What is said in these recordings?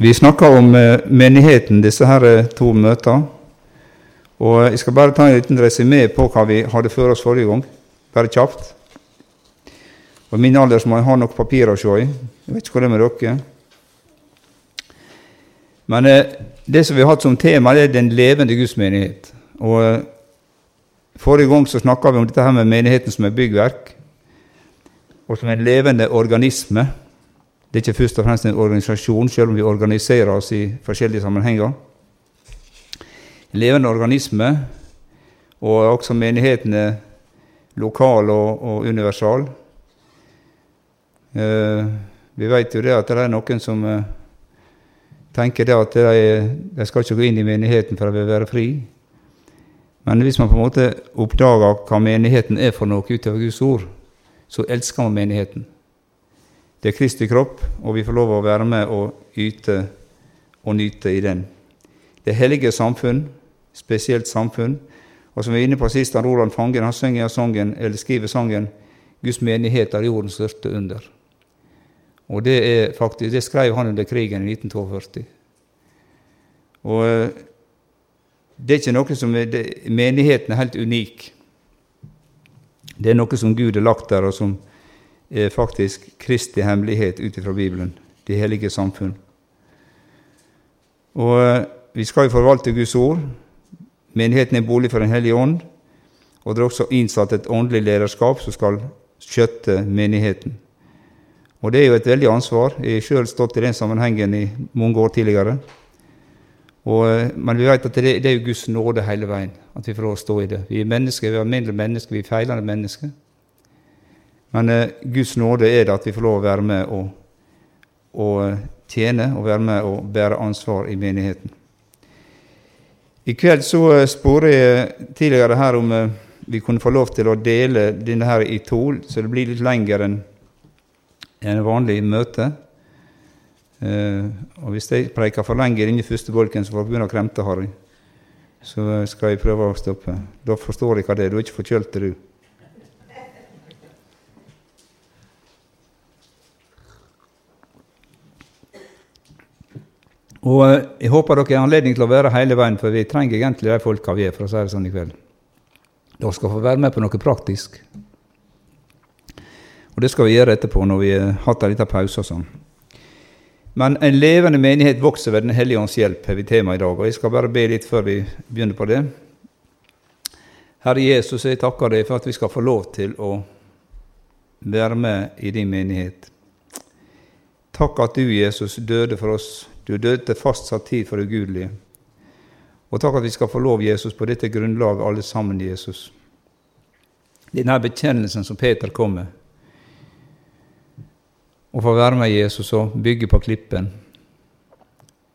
Vi snakka om eh, menigheten, disse her eh, to møtene. Og Jeg skal bare ta en liten resymé på hva vi hadde før oss forrige gang. Bare kjapt. Og min alder må jeg ha noen papir å se i. Jeg vet ikke hva det er med dere. Men eh, det som vi har hatt som tema, det er den levende Guds menighet. Og eh, Forrige gang så snakka vi om dette her med menigheten som et byggverk, og som en levende organisme. Det er ikke først og fremst en organisasjon, selv om vi organiserer oss i forskjellige sammenhenger. En levende organisme, og også menigheten er lokal og, og universal. Eh, vi vet jo det at det er noen som eh, tenker det at de, de skal ikke gå inn i menigheten for å være fri. Men hvis man på en måte oppdager hva menigheten er for noe utover Guds ord, så elsker man menigheten. Det er Kristi kropp, og vi får lov å være med og yte og nyte i den. Det hellige samfunn, spesielt samfunn. Og som vi er inne på sist, Roland Fangen han synger sangen, eller skriver sangen 'Guds menighet er jordens største under'. Og det, er faktisk, det skrev han under krigen i 1942. Og eh, det er ikke noe som er, det, Menigheten er helt unik. Det er noe som Gud har lagt der, og som er faktisk Kristi hemmelighet ut ifra Bibelen, det hellige samfunn. Og eh, Vi skal jo forvalte Guds ord. Menigheten er bolig for Den hellige ånd. Og det er også innsatt et åndelig lederskap som skal skjøtte menigheten. Og det er jo et veldig ansvar. Jeg har sjøl stått i den sammenhengen i mange år tidligere. Og, eh, men vi vet at det, det, er jo Guds nåde hele veien at vi får lov å stå i det. Vi er mennesker, vi er alminnelige mennesker, vi er feilende mennesker. Men eh, Guds nåde er det at vi får lov å være med og, og eh, tjene og være med og bære ansvar i menigheten. I kveld så eh, spurte jeg tidligere her om eh, vi kunne få lov til å dele denne her i to, så det blir litt lenger enn en vanlig møte. Uh, og hvis jeg preiker for lenge inni første bolken, så får jeg begynne å kremte, Harry. Så skal jeg prøve å stoppe. Da forstår jeg hva det er. Du er ikke forkjølt, du. Og uh, Jeg håper dere har anledning til å være hele veien, for vi trenger egentlig de folka vi er, for å si det sånn i kveld. Dere skal få være med på noe praktisk. Og det skal vi gjøre etterpå, når vi har hatt en liten pause og sånn. Men en levende menighet vokser ved Den hellige ånds hjelp, har vi tema i dag. Og jeg skal bare be litt før vi begynner på det. Herre Jesus, jeg takker deg for at vi skal få lov til å være med i din menighet. Takk at du, Jesus, døde for oss. Du døde fastsatt tid for det ugudelige. Og takk at vi skal få lov, Jesus, på dette grunnlaget alle sammen, Jesus. Denne bekjennelsen som Peter kom med, Å få være med Jesus og bygge på klippen.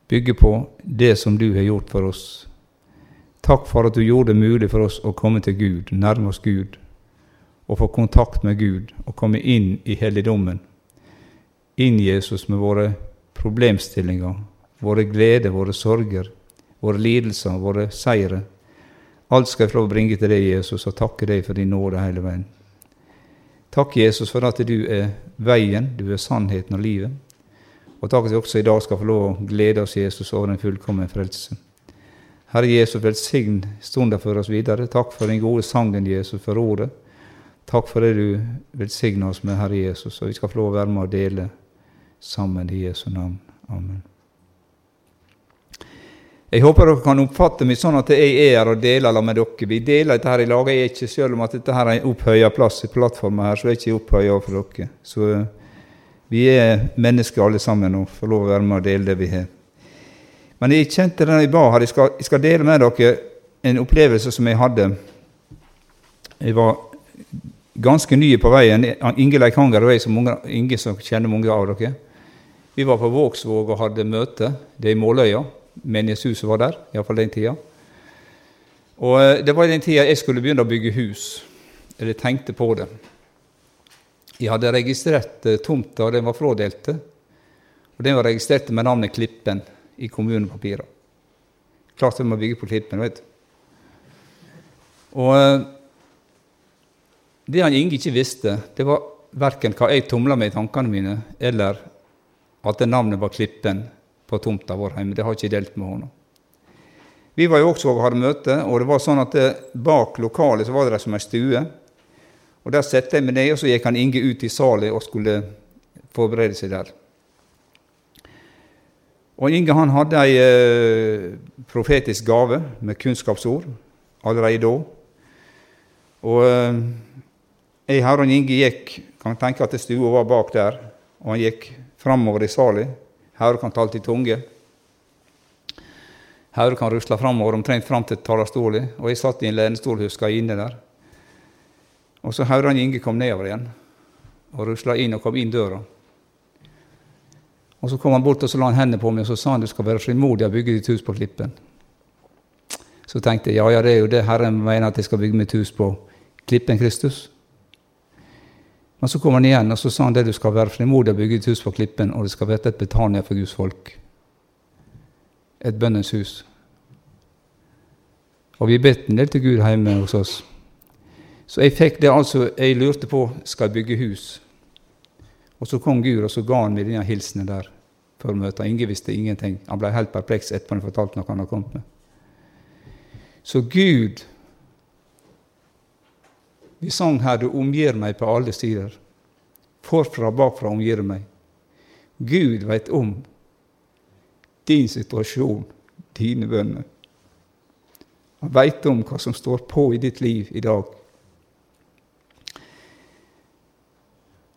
Bygge på det som du har gjort for oss. Takk for at du gjorde det mulig for oss å komme til Gud, nærme oss Gud, og få kontakt med Gud og komme inn i helligdommen. Inn, Jesus, med våre problemstillinger, våre gleder, våre sorger, våre lidelser, våre seire. Alt skal jeg få bringe til deg, Jesus, og takke deg for din nåde hele veien. Takk, Jesus, for at du er veien, du er sannheten og livet. Og takk at vi også i dag skal få lov å glede oss, Jesus, over den fullkomne frelse. Herre Jesus, velsign stunden for oss videre. Takk for den gode sangen, Jesus, for ordet. Takk for det du velsigner oss med, Herre Jesus, og vi skal få lov å være med og dele sammen i Jesu navn. Amen. Jeg håper dere kan oppfatte meg sånn at jeg er her og deler det med dere. Vi deler dette her i lag. Jeg er ikke selv om at dette her er en opphøya plass i plattformen her, så er jeg ikke opphøya for dere. Så vi er mennesker alle sammen og får lov å være med og dele det vi har. Men jeg kjente det jeg ba her. Jeg skal, jeg skal dele med dere en opplevelse som jeg hadde. Jeg var ganske ny på veien. Inge Leikanger og jeg, som mange, Inge som kjenner mange av dere. Vi var på Vågsvåg og hadde møte. Det er i Måløya menighetshuset var der, iallfall den tida. Og eh, det var den tida jeg skulle begynne å bygge hus, eller tenkte på det. Jeg hadde registrert eh, tomta, den var frådelte. Og den var registrert med navnet Klippen i kommunepapiret. Klart vi må bygge på Klippen, vet du. Og eh, det han Inge ikke visste, det var verken hva jeg tumla med i tankene mine, eller at navnet var Klippen på tomta vår hjemme. Det har ikke jeg delt med henne. Vi var jo også og hadde møte, og det var sånn at bak lokalet så var det som ei stue. Og Der satte jeg meg ned, og så gikk han Inge ut i salen og skulle forberede seg der. Og Inge han hadde ei eh, profetisk gave med kunnskapsord allerede da. Og eh, jeg og Inge gikk kan tenke at stua var bak der, og han gikk framover i salen. Høyre kan tale til tunge. Høyre kan rusle framover omtrent fram til talerstolen. Og jeg satt i en lenestol, husker jeg, inne der. Og så hører han Inge kom nedover igjen, og rusla inn og kom inn døra. Og Så kom han bort og så la han hendene på meg og så sa han, du skal være frimodig og bygge ditt hus på klippen. Så tenkte jeg ja, ja, det er jo det Herren mener at jeg skal bygge mitt hus på. Klippen Kristus. Men så kom han igjen og så sa han det du skal være frimodig og bygge ditt hus på klippen, og det skal være et Betania for Guds folk. Et bønnens hus. Og vi bedt en del til Gud hjemme hos oss. Så jeg fikk det altså Jeg lurte på skal jeg bygge hus. Og så kom Gud, og så ga han meg denne hilsenen der før møtet. Ingen visste ingenting. Han ble helt perpleks etterpå han fortalte noe han hadde kommet med. Så Gud Vi sang her 'Du omgir meg på alle sider'. Forfra og bakfra omgir meg. Gud veit om din situasjon, dine bønner. Han veit om hva som står på i ditt liv i dag.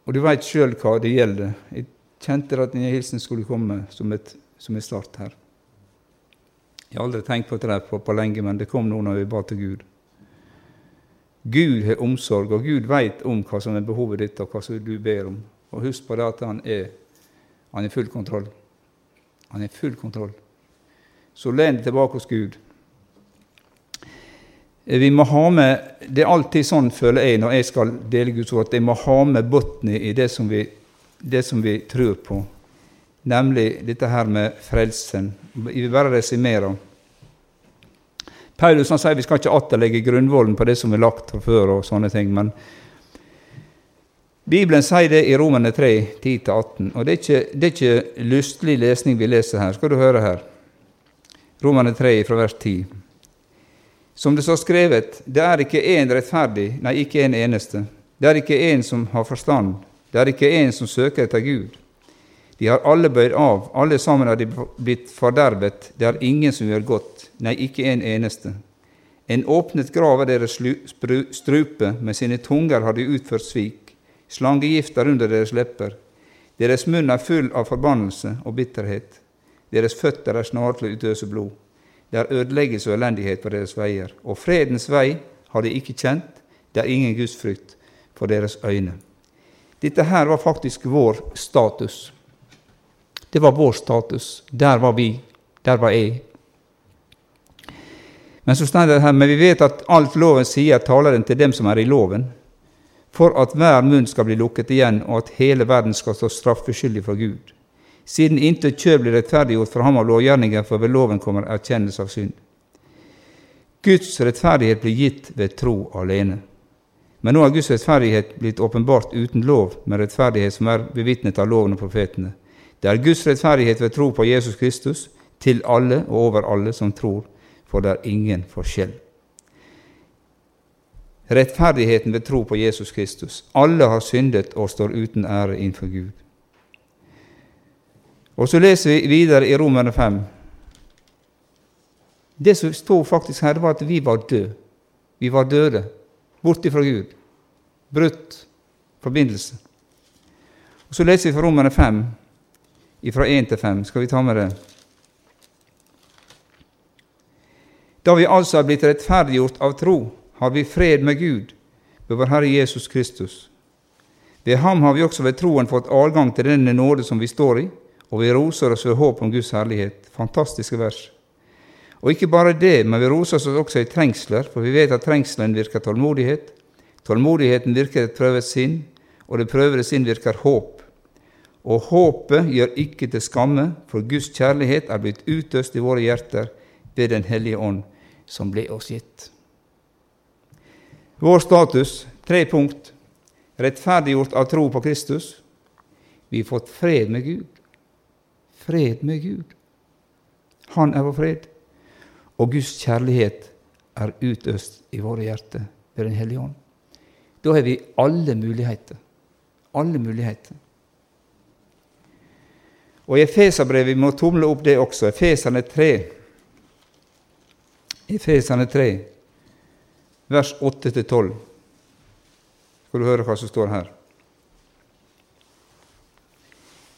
Og du veit sjøl hva det gjelder. Jeg kjente at denne hilsen skulle komme som, et, som en start her. Jeg har aldri tenkt på det på, på lenge, men det kom nå når vi ba til Gud. Gud har omsorg, og Gud veit om hva som er behovet ditt, og hva som du ber om. Og husk på det at han er, han er full kontroll. Han er full kontroll. Så len deg tilbake hos Gud. Eh, vi må ha med, Det er alltid sånn, føler jeg, når jeg skal dele Guds ord, at jeg må ha med bunnen i det som, vi, det som vi tror på, nemlig dette her med frelsen. Jeg vil bare resumere. Paulus han sier vi skal ikke atterlegge grunnvollen på det som er lagt fra før, og sånne ting, men Bibelen sier det i Romerne 3, 10-18, og det er, ikke, det er ikke lystelig lesning vi leser her. Skal du høre her? Romerne 3, fra vers 10. Som det står skrevet, det er ikke én rettferdig, nei, ikke en eneste. Det er ikke en som har forstand, det er ikke en som søker etter Gud. De har alle bøyd av, alle sammen har de blitt fordervet, det er ingen som gjør godt, nei, ikke en eneste. En åpnet grav er deres strupe, med sine tunger har de utført svik, slangegift er under deres lepper. Deres munn er full av forbannelse og bitterhet, deres føtter er snare til å utøse blod. Det er ødeleggelse og elendighet på deres veier. Og fredens vei har de ikke kjent. Det er ingen gudsfrykt for deres øyne. Dette her var faktisk vår status. Det var vår status. Der var vi. Der var jeg. Men så står det her, men vi vet at alt loven sier, taler den til dem som er i loven, for at hver munn skal bli lukket igjen, og at hele verden skal stå straffeskyldig for Gud siden intet kjød blir rettferdiggjort for ham av lovgjerninger, for ved loven kommer erkjennelse av synd. Guds rettferdighet blir gitt ved tro alene. Men nå er Guds rettferdighet blitt åpenbart uten lov, med rettferdighet som er bevitnet av loven og profetene. Det er Guds rettferdighet ved tro på Jesus Kristus, til alle og over alle som tror, for det er ingen forskjell. Rettferdigheten ved tro på Jesus Kristus. Alle har syndet og står uten ære innenfor Gud. Og så leser vi videre i Romerne 5. Det som står faktisk her, var at vi var døde. Vi var døde, borte fra Gud. Brutt forbindelse. Og Så leser vi fra Romerne 5, fra 1 til 5. Skal vi ta med det? Da vi altså er blitt rettferdiggjort av tro, har vi fred med Gud ved vår Herre Jesus Kristus. Ved ham har vi også ved troen fått adgang til denne nåde som vi står i, og vi roser oss ved håp om Guds herlighet. Fantastiske vers. Og ikke bare det, men vi roser oss også i trengsler, for vi vet at trengselen virker tålmodighet. Tålmodigheten virker et prøvet sinn, og det prøvede sinn virker håp. Og håpet gjør ikke til skamme, for Guds kjærlighet er blitt utøst i våre hjerter ved Den hellige ånd, som ble oss gitt. Vår status tre punkt. Rettferdiggjort av tro på Kristus. Vi har fått fred med Gud fred med Gud. Han er vår fred. Og Guds kjærlighet er utøst i våre hjerter ved Den hellige ånd. Da har vi alle muligheter. Alle muligheter. Og i Efeserbrevet vi må tumle opp det også. Efeserne 3. Efeserne 3, vers 8-12. Skal du høre hva som står her.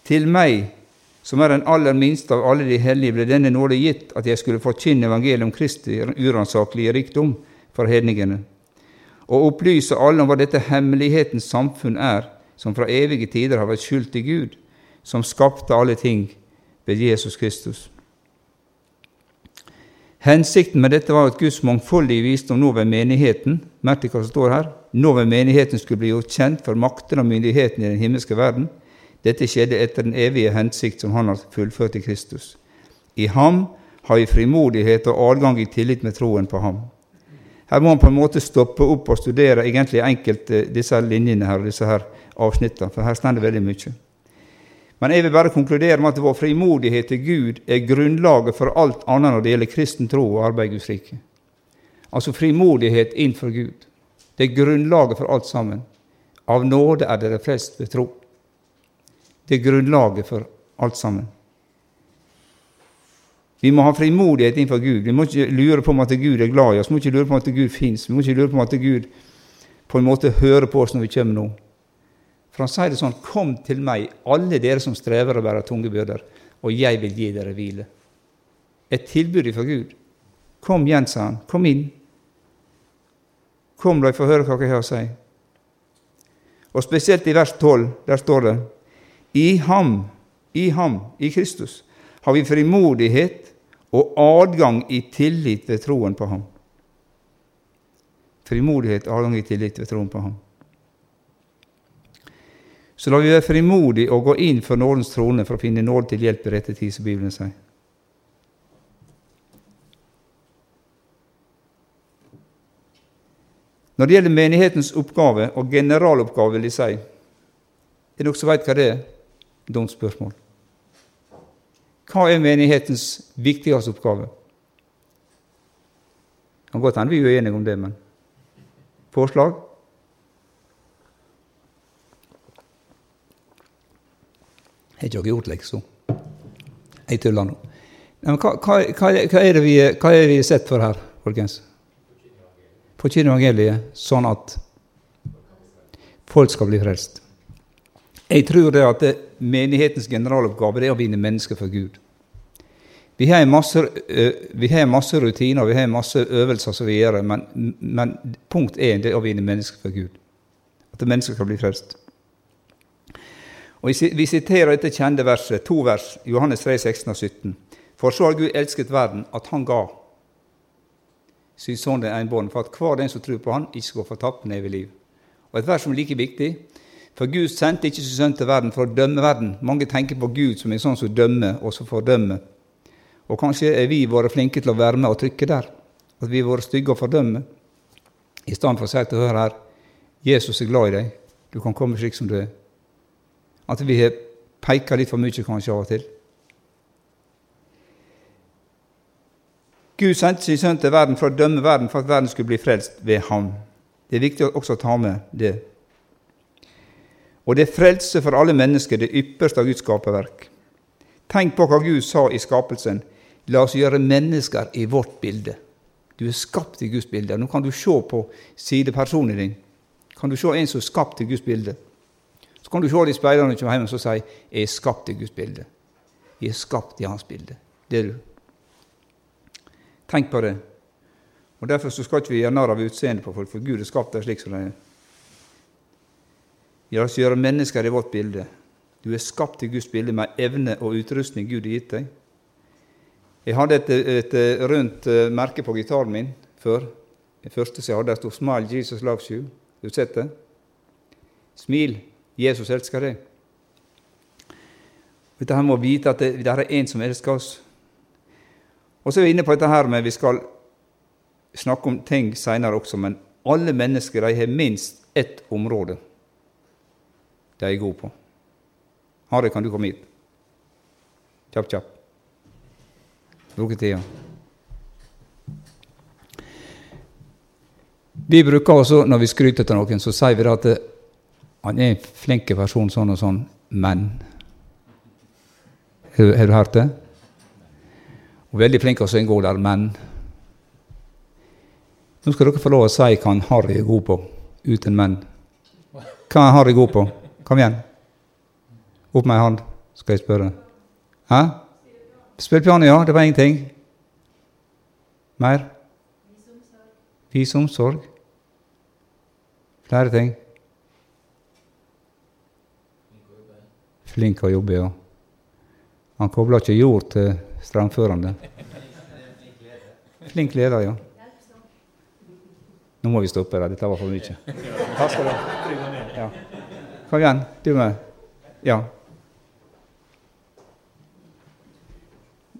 Til meg, som er den aller minste av alle de hellige, ble denne nåde gitt at jeg skulle forkynne evangeliet om Kristi uransakelige rikdom for hedningene, og opplyse alle om hva dette hemmelighetens samfunn er, som fra evige tider har vært skjult til Gud, som skapte alle ting ved Jesus Kristus. Hensikten med dette var at Guds mangfoldige visdom nå ved menigheten merk hva som står her, nå ved menigheten skulle bli gjort kjent for makten og myndigheten i den himmelske verden, dette skjedde etter den evige hensikt som Han har fullført i Kristus. I ham har vi frimodighet og adgang i tillit med troen på ham. Her må man på en måte stoppe opp og studere egentlig enkelt disse linjene her, disse her avsnittene, for her står det veldig mye. Men jeg vil bare konkludere med at vår frimodighet til Gud er grunnlaget for alt annet når det gjelder kristen tro og arbeid i Guds rike. Altså frimodighet innenfor Gud. Det er grunnlaget for alt sammen. Av nåde er dere flest ved tro. Det er grunnlaget for alt sammen. Vi må ha frimodighet innenfor Gud. Vi må ikke lure på om at Gud er glad i oss. Vi må ikke lure på om at Gud fins. Vi må ikke lure på om at Gud på en måte hører på oss når vi kommer nå. For han sier det sånn Kom til meg, alle dere som strever og bærer tunge byrder, og jeg vil gi dere hvile. Et tilbud fra Gud. Kom igjen, sa han. Kom inn. Kom, la jeg få høre hva jeg har å si. Og spesielt i vers 12, der står det i ham, i ham, i Kristus, har vi frimodighet og adgang i tillit ved troen på ham. Frimodighet og adgang i tillit ved troen på ham. Så la vi være frimodige og gå inn for nådens trone for å finne nåd til hjelp i rette tid, som Bibelen sier. Når det gjelder menighetens oppgave og generaloppgave, vil jeg si Er det noen som veit hva det er? Dumt spørsmål. Hva er menighetens viktigste oppgave? Det kan godt hende vi er uenige om det, men forslag? Har ikke gjort leksa. Jeg tuller nå. Men hva, hva, hva, er det vi, hva er det vi sett for her, folkens? Forkynne evangeliet sånn at folk skal bli frelst. Jeg tror det at det, menighetens generaloppgave er å vinne mennesker for Gud. Vi har masse, vi har masse rutiner vi har masse øvelser som vi gjør, men, men punkt én er å vinne mennesker for Gud. At mennesker skal bli frelst. Og Vi siterer dette kjente verset, to vers, Johannes 3, 16 og 17. For så har Gud elsket verden, at Han ga sin sønn den enbårne, for at hver den som tror på Han, ikke skal få tapt, men evig liv. Og Et vers som er like viktig. For Gud sendte ikke sin sønn til verden for å dømme verden. Mange tenker på Gud som en sånn som dømmer, og som fordømmer. Og kanskje er vi vært flinke til å være med og trykke der. At vi har vært stygge og fordømme. I stedet for å si til hør her Jesus er glad i deg. Du kan komme slik som du er. At vi har peka litt for mye kanskje av og til. Gud sendte sin sønn til verden for å dømme verden, for at verden skulle bli frelst ved ham. Det er viktig også å ta med det. Og det er frelse for alle mennesker, det ypperste av Guds skaperverk. Tenk på hva Gud sa i skapelsen. La oss gjøre mennesker i vårt bilde. Du er skapt i Guds bilde. Nå kan du se på sidepersonen din. Kan du se en som er skapt i Guds bilde? Så kan du se speilet når du kommer hjem og si 'Jeg er skapt i Guds bilde'. Jeg er skapt i Hans bilde. Det er du. Tenk på det. Og Derfor så skal ikke vi gjøre narr av utseendet på folk, for Gud er skapt dem slik som de er. Vi har oss gjøre mennesker i vårt bilde. Du er skapt i Guds bilde med evne og utrustning Gud har gitt deg. Jeg hadde et, et rundt eh, merke på gitaren min før. Det første som jeg hadde, sto 'Smile, Jesus loves you'. Du har sett det? Smil, Jesus elsker deg. Dette her må vite at det, det er en som elsker oss. Og så er vi inne på dette her med Vi skal snakke om ting seinere også, men alle mennesker de har minst ett område de er gode på. Harry, kan du komme hit? Kjapp, kjapp. bruke tida. Vi bruker også, når vi skryter til noen, så sier vi at han er en flink person, sånn og sånn, men Har, du hørt det? Og veldig flink til å synge der, men Nå skal dere få lov å si hva han Harry er god på, uten men. Hva er Harry god på? Kom igjen. Opp med ei hånd, skal jeg spørre. Hæ? Spill piano, ja. Det var ingenting. Mer? Vise omsorg. Flere ting. Flink å jobbe, Og Han kobler ikke jord til strømførende. Flink leder, ja. Nå må vi stoppe det. Dette var for mye. Takk skal du ha. Kom igjen, du med. Ja.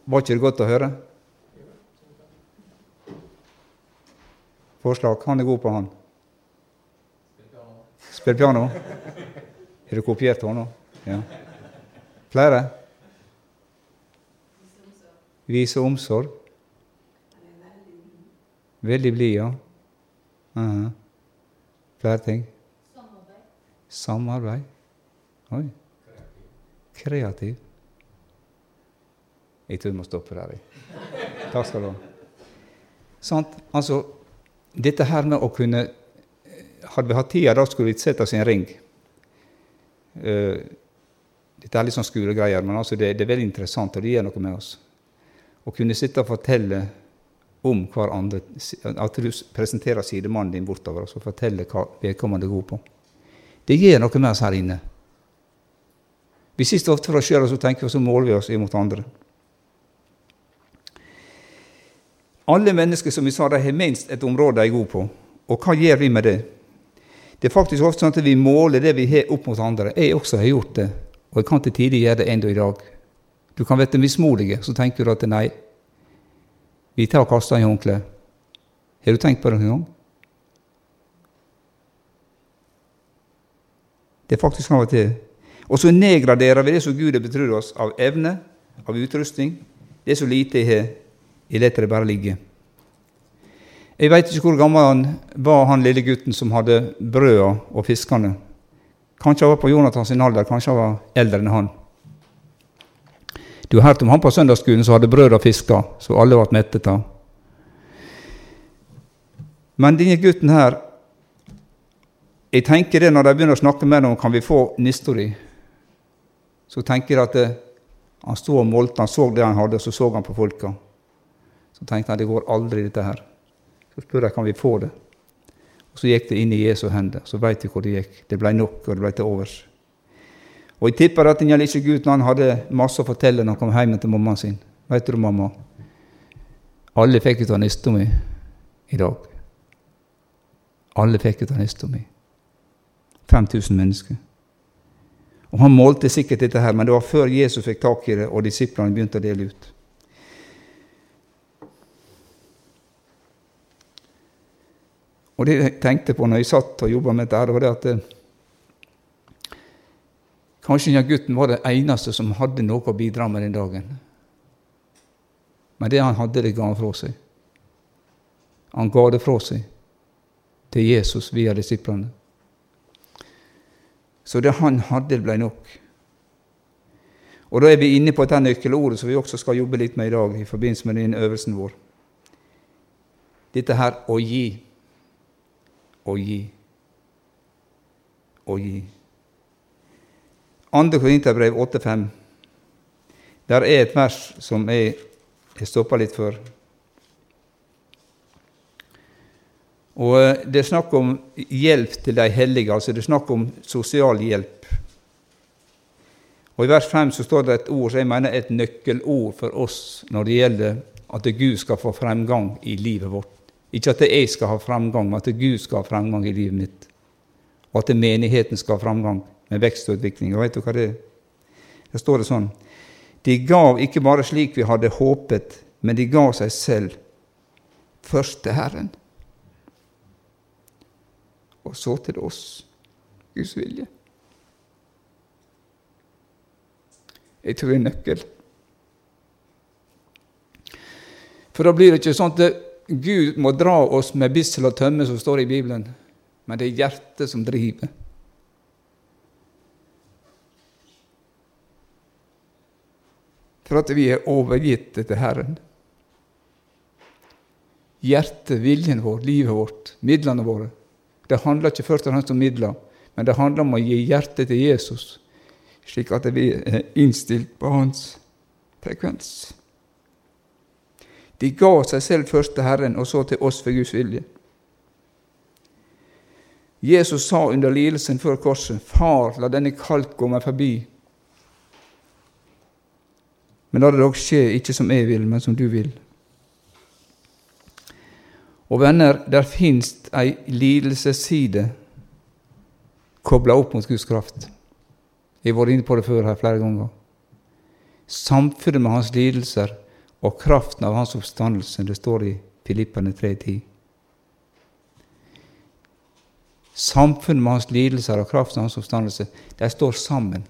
Var ikke det godt å høre? Forslag. Han er god på, han. Spiller piano? Har du kopiert henne? Ja. Flere? Vise omsorg. Veldig blid, ja. Uh -huh. Flere ting? Samarbeid. Samarbeid. Oi. Kreativ. Jeg tror vi må stoppe der. Takk skal du ha. Sant? Altså, dette her med å kunne Hadde vi hatt tida, da skulle vi sett oss i en ring. Uh, dette er litt sånn skolegreier, men altså det, det, er veldig interessant, og det gjør noe med oss. Å kunne sitte og fortelle om hverandre. At du presenterer sidemannen din bortover og så forteller hva vedkommende er god på. Det gjør noe med oss her inne. Vi sitter ofte for oss sjøl og så tenker og så måler vi oss imot andre. Alle mennesker som vi sa, de har minst et område de er gode på. Og hva gjør vi med det? Det er faktisk ofte sånn at vi måler det vi har, opp mot andre. Jeg også har gjort det, og jeg kan til tider gjøre det ennå i dag. Du kan være mismodig, så tenker du at nei, vi tar og kaster i håndkleet. Har du tenkt på det noen gang? Det er faktisk av og til. Og så nedgraderer vi det som Gud har betrodd oss av evne, av utrustning. Det er så lite jeg har. Jeg lar det bare ligge. Jeg veit ikke hvor gammel han var, han lille gutten som hadde brøda og fiskene. Kanskje han var på Jonathans alder, kanskje han var eldre enn han. Du har hørt om han på søndagsskolen som hadde brød og fisker, så alle ble mettet av. Men denne gutten her Jeg tenker det når de begynner å snakke med ham om kan vi få nistori, så tenker jeg at det, han sto og målte, han så det han hadde, og så så han på folka. Så tenkte han det går aldri, dette her. Så spør jeg kan vi få det. Og Så gikk det inn i Jesu hender. Så veit vi hvor det gikk. Det ble nok, og det ble til overs. Og jeg tipper at den lille gutten han hadde masse å fortelle når han kom hjem til mammaen sin. Vet du, mamma? Alle fikk ut av nista mi i dag. Alle fikk ut av nista mi. 5000 mennesker. Og Han målte sikkert dette, her, men det var før Jesus fikk tak i det, og disiplene begynte å dele ut. Og Det jeg tenkte på når jeg satt og jobba med dette, det var det at Kanskje denne gutten var det eneste som hadde noe å bidra med den dagen. Men det han hadde, det ga han fra seg. Han ga det fra seg til Jesus via disiplene. Så det han hadde, ble nok. Og Da er vi inne på dette nøkkelordet som vi også skal jobbe litt med i dag i forbindelse med denne øvelsen vår. Dette her å gi. Å gi. Å gi. 2. Korinterbrev 8,5. Der er et vers som jeg har stoppa litt for. Og eh, Det er snakk om hjelp til de hellige, altså det er snakk om sosial hjelp. Og I vers 5 så står det et ord som jeg mener er et nøkkelord for oss når det gjelder at Gud skal få fremgang i livet vårt. Ikke at jeg skal ha framgang, men at Gud skal ha framgang i livet mitt. Og at menigheten skal ha framgang med vekst og utvikling. Og vet du hva det er? Der står det sånn De gav ikke bare slik vi hadde håpet, men de gav seg selv først til Herren. Og så til oss. Guds vilje. Jeg tror det er nøkkel. For da blir det ikke sånn at Gud må dra oss med bissel og tømme, som står i Bibelen, men det er hjertet som driver. For at vi er overgitt til Herren. Hjertet, viljen vår, livet vårt, midlene våre. Det handler ikke først og fremst om midler, men det handler om å gi hjertet til Jesus, slik at vi er innstilt på hans frekvens. De ga seg selv først til Herren, og så til oss for Guds vilje. Jesus sa under lidelsen før korset, Far, la denne kalk gå meg forbi. Men la det dog skje, ikke som jeg vil, men som du vil. Og venner, der fins ei lidelsesside kobla opp mot Guds kraft. Jeg har vært inne på det før her flere ganger. Samfunnet med hans lidelser og kraften av hans oppstandelse, det står i Filippene 3.10. Samfunnet med hans lidelser og kraften av hans oppstandelse, de står sammen,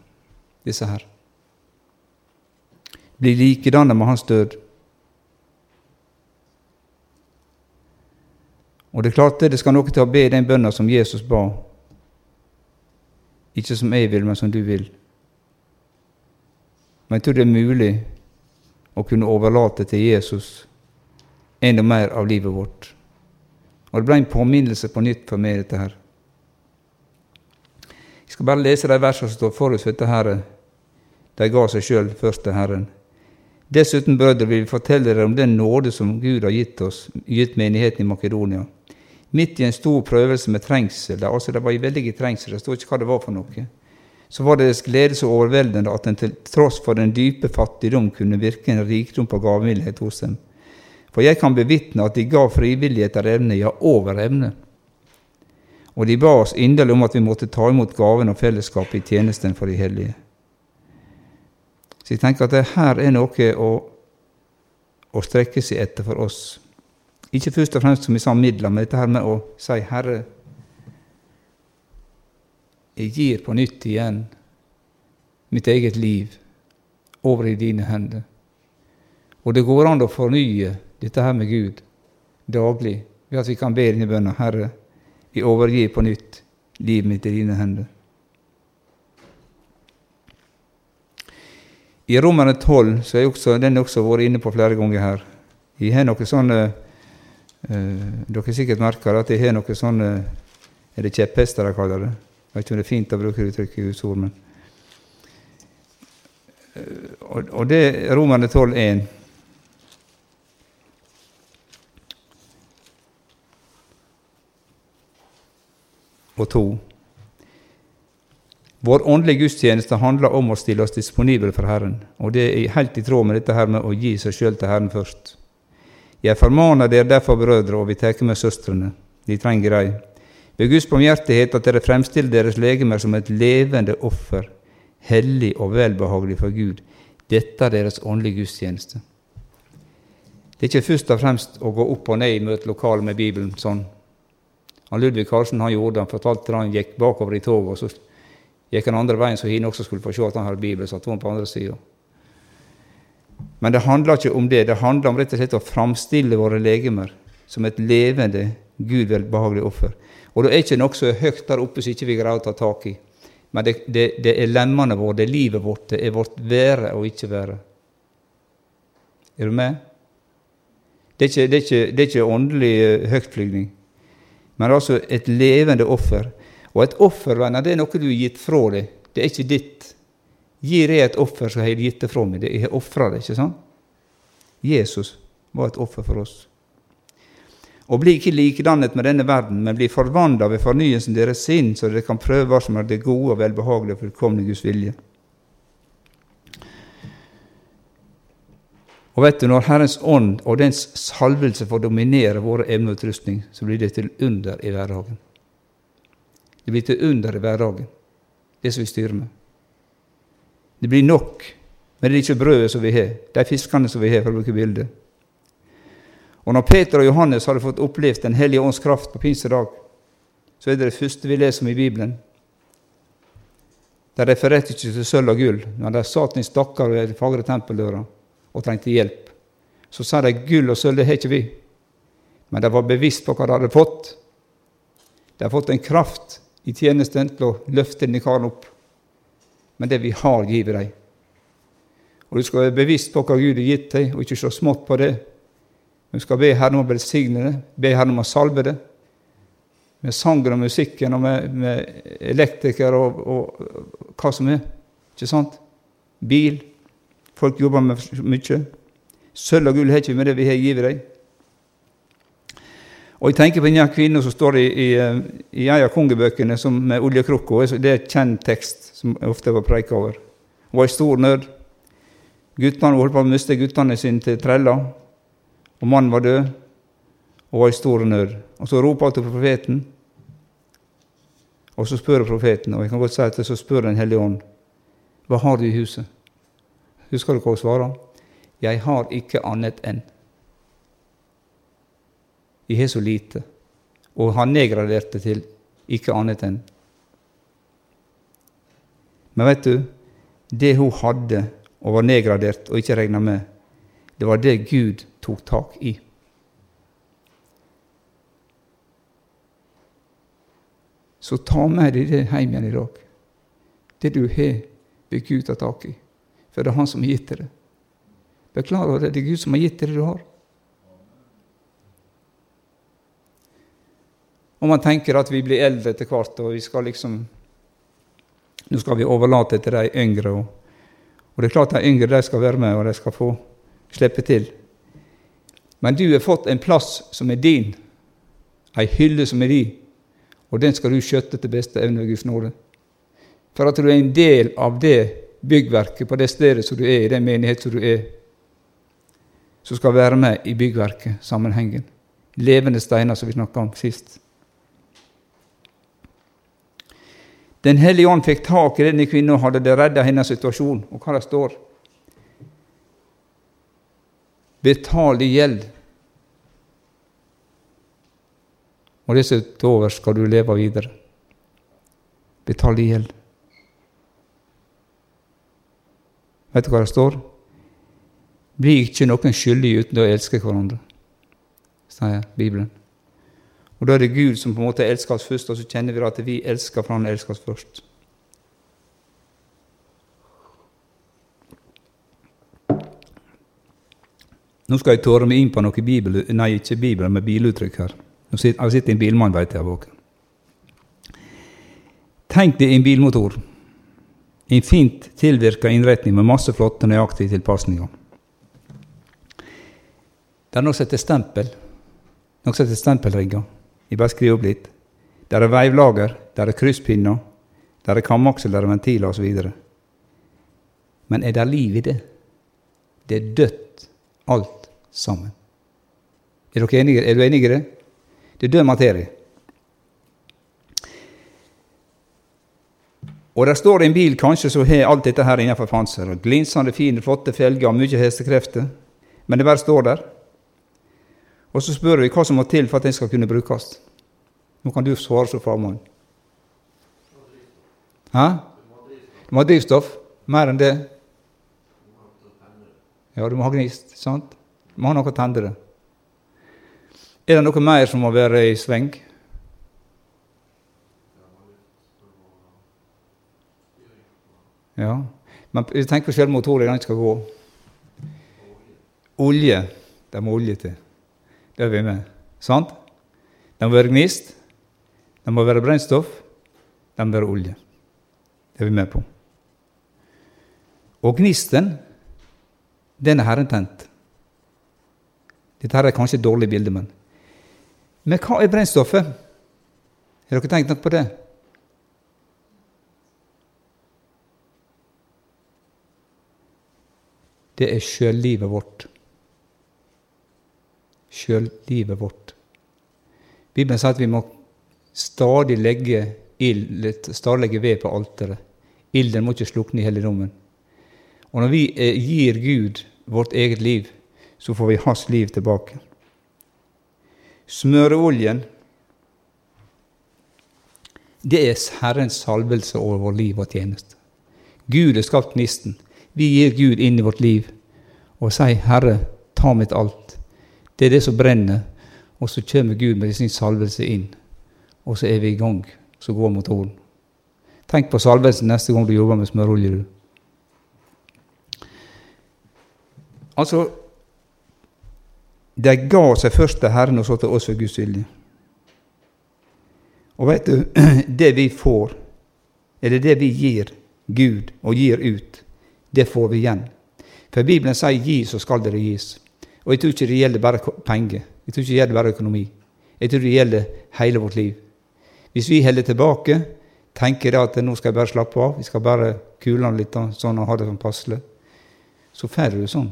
disse her. Blir likedannet med hans død. Og det er klart det, det skal noe til å be den bønna som Jesus ba. Ikke som jeg vil, men som du vil. Men jeg tror det er mulig å kunne overlate til Jesus enda mer av livet vårt. Og det ble en påminnelse på nytt for meg, dette her. Jeg skal bare lese de versene som står forut for dette her. De ga seg sjøl først til Herren. Dessuten, brødre, vil vi fortelle dere om den nåde som Gud har gitt oss, gitt menigheten i Makedonia midt i en stor prøvelse med trengsel, altså det var i veldige trengsel, det sto ikke hva det var for noe, så var deres glede så overveldende at den til tross for den dype fattigdom kunne virke en rikdom på gavmildhet hos dem. For jeg kan bevitne at de ga frivillig etter evne, ja, over evne. Og de ba oss inderlig om at vi måtte ta imot gaven og fellesskapet i tjenesten for de hellige. Så jeg tenker at det her er noe å, å strekke seg etter for oss. Ikke først og fremst som vi sa midler, men dette her med å si 'Herre, jeg gir på nytt igjen mitt eget liv over i dine hender'. Og det går an å fornye dette her med Gud daglig ved at vi kan be denne bønna 'Herre, jeg overgir på nytt livet mitt i dine hender'. I Romerne 12 så er også, den også vært inne på flere ganger her. Jeg har noen sånne Uh, dere har sikkert merka at jeg har noen sånn uh, Er det kjepphester de kaller det? Jeg vet ikke om det er fint å bruke uttrykket i Guds ord, men og, og det er Romerne 12,1. Og 2. Vår åndelige gudstjeneste handler om å stille oss disponible for Herren, og det er helt i tråd med dette her med å gi seg sjøl til Herren først. Jeg formaner dere derfor, brødre, og vi tar med søstrene, de trenger dei, ved Guds barmhjertighet at dere fremstiller deres legemer som et levende offer, hellig og velbehagelig for Gud. Dette er deres åndelige gudstjeneste. Det er ikke først og fremst å gå opp og ned i møtelokalet med Bibelen sånn. Han Ludvig Karlsen han gjorde det, han fortalte da han gikk bakover i toget, og så gikk han andre veien så hine også skulle få se at han hadde Bibelen, satt hun på andre sida. Men det handler ikke om det. Det handler om rett og slett å framstille våre legemer som et levende, Gud velbehagelig offer. Og det er ikke noe er høyt der oppe som ikke vi greier å ta tak i. Men det, det, det er lemmene våre, det er livet vårt, det er vårt være og ikke være. Er du med? Det er ikke, det er ikke, det er ikke åndelig eh, høytflygning, men altså et levende offer. Og et offer, venner, det er noe du har gitt fra deg. Det er ikke ditt. Gir jeg et offer, så har jeg gitt det fra meg. Jeg har ofra det, ikke sant? Jesus var et offer for oss. Og bli ikke likedannet med denne verden, men bli forvandla ved fornyelsen deres sinn, så dere kan prøve hva som er det gode og velbehagelige og fullkomne Guds vilje. Og vet du, Når Herrens ånd og dens salvelse får dominere våre evner og utrustning, så blir det til under i hverdagen. Det blir til under i hverdagen, det som vi styrer med. Det blir nok, men det er ikke brødet som vi har, de fiskene som vi har, for å bruke bildet. Og når Peter og Johannes hadde fått opplevd Den hellige ånds kraft på pinsedag, så er det det første vi leser om i Bibelen. De refererte ikke til sølv og gull, men de satt i stakkar ved fagre tempeldøra og trengte hjelp. Så sa de gull og sølv, det har ikke vi. Men de var bevisst på hva de hadde fått. De har fått en kraft i tjenesten til å løfte denne karen opp. Men det vi har, vi dem. Og du skal være bevisst på hva Gud har gitt deg, og ikke se smått på det. Du skal be Herren om å velsigne det, be Herren om å salve det. Med sangen og musikken og med, med elektriker og, og, hva som er. Ikke sant? Bil. Folk jobber med mye. Sølv og gull har ikke vi med det vi har gitt dem. Og jeg tenker på denne kvinnen som står i, i, i en av kongebøkene med oljekrukka. Det er kjent tekst som jeg ofte var preika over. Hun var i stor nød. Guttene holdt på å miste guttene sine til treller, og mannen var død og var i stor nød. Og Så roper hun til profeten, og så spør profeten, og jeg kan godt si at så spør Den hellige ånd, hva har du i huset? Husker du hva hun svarer? Jeg har ikke annet enn. Jeg har så lite. Og han nedgraderte til ikke annet enn. Men vet du, det hun hadde og var nedgradert og ikke regna med, det var det Gud tok tak i. Så ta med deg det hjem igjen i dag. Det du har, vil Gud ta tak i. For det er Han som har gitt deg det. Beklager det, det er Gud som har gitt deg det du har. Og man tenker at vi blir eldre etter hvert, og vi skal liksom Nå skal vi overlate til de yngre. Og, og det er klart de yngre de skal være med, og de skal få slippe til. Men du har fått en plass som er din, ei hylle som er din, og den skal du skjøtte til beste evne ved Guds nåde. For at du er en del av det byggverket på det stedet som du er, i den menighet som du er, som skal være med i byggverket, sammenhengen. Levende steiner, som vi snakka om sist. Den hellige ånd fikk tak i denne kvinnen og hadde det redda hennes situasjon. Og hva det står? Betal din gjeld. Og det som er over, skal du leve videre. Betal din gjeld. Vet du hva det står? Bli ikke noen skyldig uten å elske hverandre, sier Bibelen. Og Da er det Gud som på en måte elsker oss først, og så kjenner vi at vi elsker, for han elsker oss først. Nå skal jeg tåre meg inn på noe bibel, nei, ikke bibel, men biluttrykk her. Nå sitter, jeg sitter en bilmann, veit jeg. Våken. Tenk deg en bilmotor. En fint tilvirka innretning med masse flotte, nøyaktige tilpasninger. Der nå setter stempel. Nå setter stempelringer. Jeg bare skriver opp litt. Der er veivlager, der er krysspinner, der er kamaksel, der er ventiler osv. Men er det liv i det? Det er dødt, alt sammen. Er, dere enige, er du enig i det? Det er død materie. Og der står en bil kanskje som har alt dette her innenfor panser. Glinsende, fine, flotte felger og mye hestekrefter. Men det bare står der. Og så spør vi hva som må til for at den skal kunne brukes. Nå kan du svare som fagmann. Hæ? Du må ha drivstoff. Mer enn det. Ja, du må ha gnist. sant? Må ha noe å tenne det. Er det noe mer som må være i sving? Ja, men tenk på selve motoren den skal gå. Olje. Det må olje til. Det er vi med. Sant? Det må være gnist, det må være brennstoff, det må være olje. Det er vi med på. Og gnisten, den er Herren tent. Dette her er kanskje et dårlig bilde, men Men hva er brennstoffet? Har dere tenkt noe på det? Det er sjøllivet vårt sjøllivet vårt. Bibelen sier at vi må stadig legge, ild, stadig legge ved på alteret. Ilden må ikke slukne i helligdommen. Og når vi eh, gir Gud vårt eget liv, så får vi hans liv tilbake. Smøreoljen, det er Herrens salvelse over vår liv og tjeneste. Gud har skapt gnisten. Vi gir Gud inn i vårt liv og sier, 'Herre, ta mitt alt. Det er det som brenner. Og så kommer Gud med sin salvelse inn. Og så er vi i gang. Så går motoren. Tenk på salvelsen neste gang du jobber med smørolje. Altså De ga seg først til Herren og så til oss for Guds vilje. Og vet du, det vi får, eller det vi gir Gud og gir ut, det får vi igjen. For Bibelen sier 'gi, så skal dere gis'. Og jeg tror ikke det gjelder bare penger. Jeg tror ikke det gjelder bare økonomi. Jeg tror det gjelder hele vårt liv. Hvis vi holder tilbake, tenker at nå skal jeg bare slappe av, vi skal bare kule han litt sånn og ha det sånn passelig, så får du det sånn.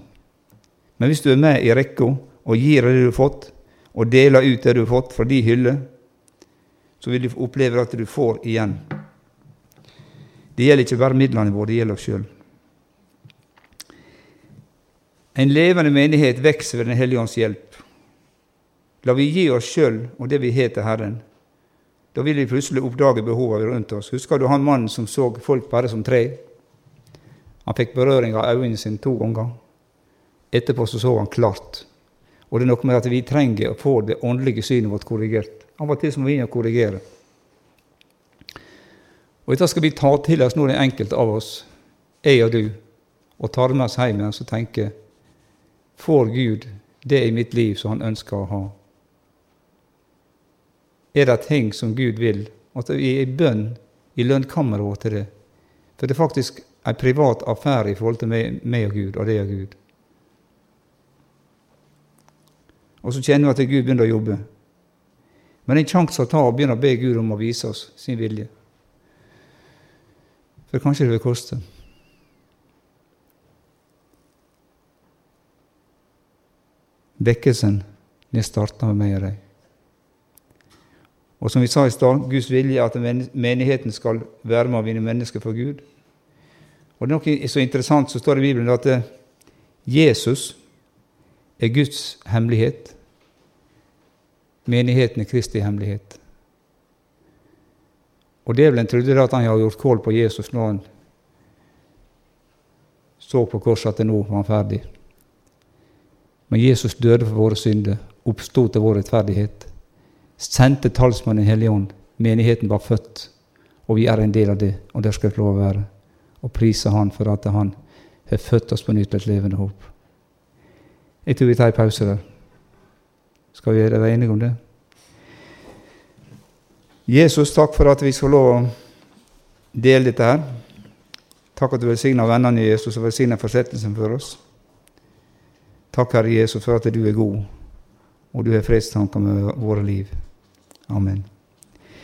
Men hvis du er med i rekka og gir det du har fått, og deler ut det du har fått fra de hylle, så vil du oppleve at du får igjen. Det gjelder ikke bare midlene våre, det gjelder oss sjøl. En levende menighet vokser ved Den hellige ånds hjelp. La vi gi oss sjøl og det vi har til Herren. Da vil vi plutselig oppdage behovene rundt oss. Husker du han mannen som så folk bare som tre? Han fikk berøring av øynene sine to ganger. Etterpå så, så han klart. Og det er noe med at vi trenger å få det åndelige synet vårt korrigert. Av og til må vi inn og korrigere. Og Dette skal vi ta til oss nå, den enkelte av oss, jeg og du, og ta det med oss hjem og tenke Får Gud det i mitt liv som Han ønsker å ha? Er det ting som Gud vil? At vi er i bønn i lønnkammeret til det. For det er faktisk en privat affære i forhold til meg, meg og Gud, og det og Gud. Og så kjenner vi at Gud begynner å jobbe. Men det er en sjanse å ta og begynne å be Gud om å vise oss sin vilje. For kanskje det vil koste. Vekkelsen det starter med meg og deg. Og som vi sa i stad, Guds vilje er at menigheten skal være med å vinne mennesker for Gud. Og det er noe så interessant som står i Bibelen, at eh, Jesus er Guds hemmelighet. Menigheten er Kristi hemmelighet. Og djevelen trodde at han hadde gjort kål på Jesus når han så på korset at det nå var han ferdig. Men Jesus døde for våre synder, oppsto til vår rettferdighet, sendte talsmannen i Hellige Ånd. Menigheten var født, og vi er en del av det, og der skal vi lov å være. Og prise Han for at Han har født oss på nytt til et levende håp. Jeg tror vi tar en pause der. Skal vi være enige om det? Jesus, takk for at vi skal lov å dele dette her. Takk at du velsigner vennene Jesus og velsigner forsettelsen for oss. Takk, Herre Jesus, for at du er god, og du har fredstanker med våre liv. Amen.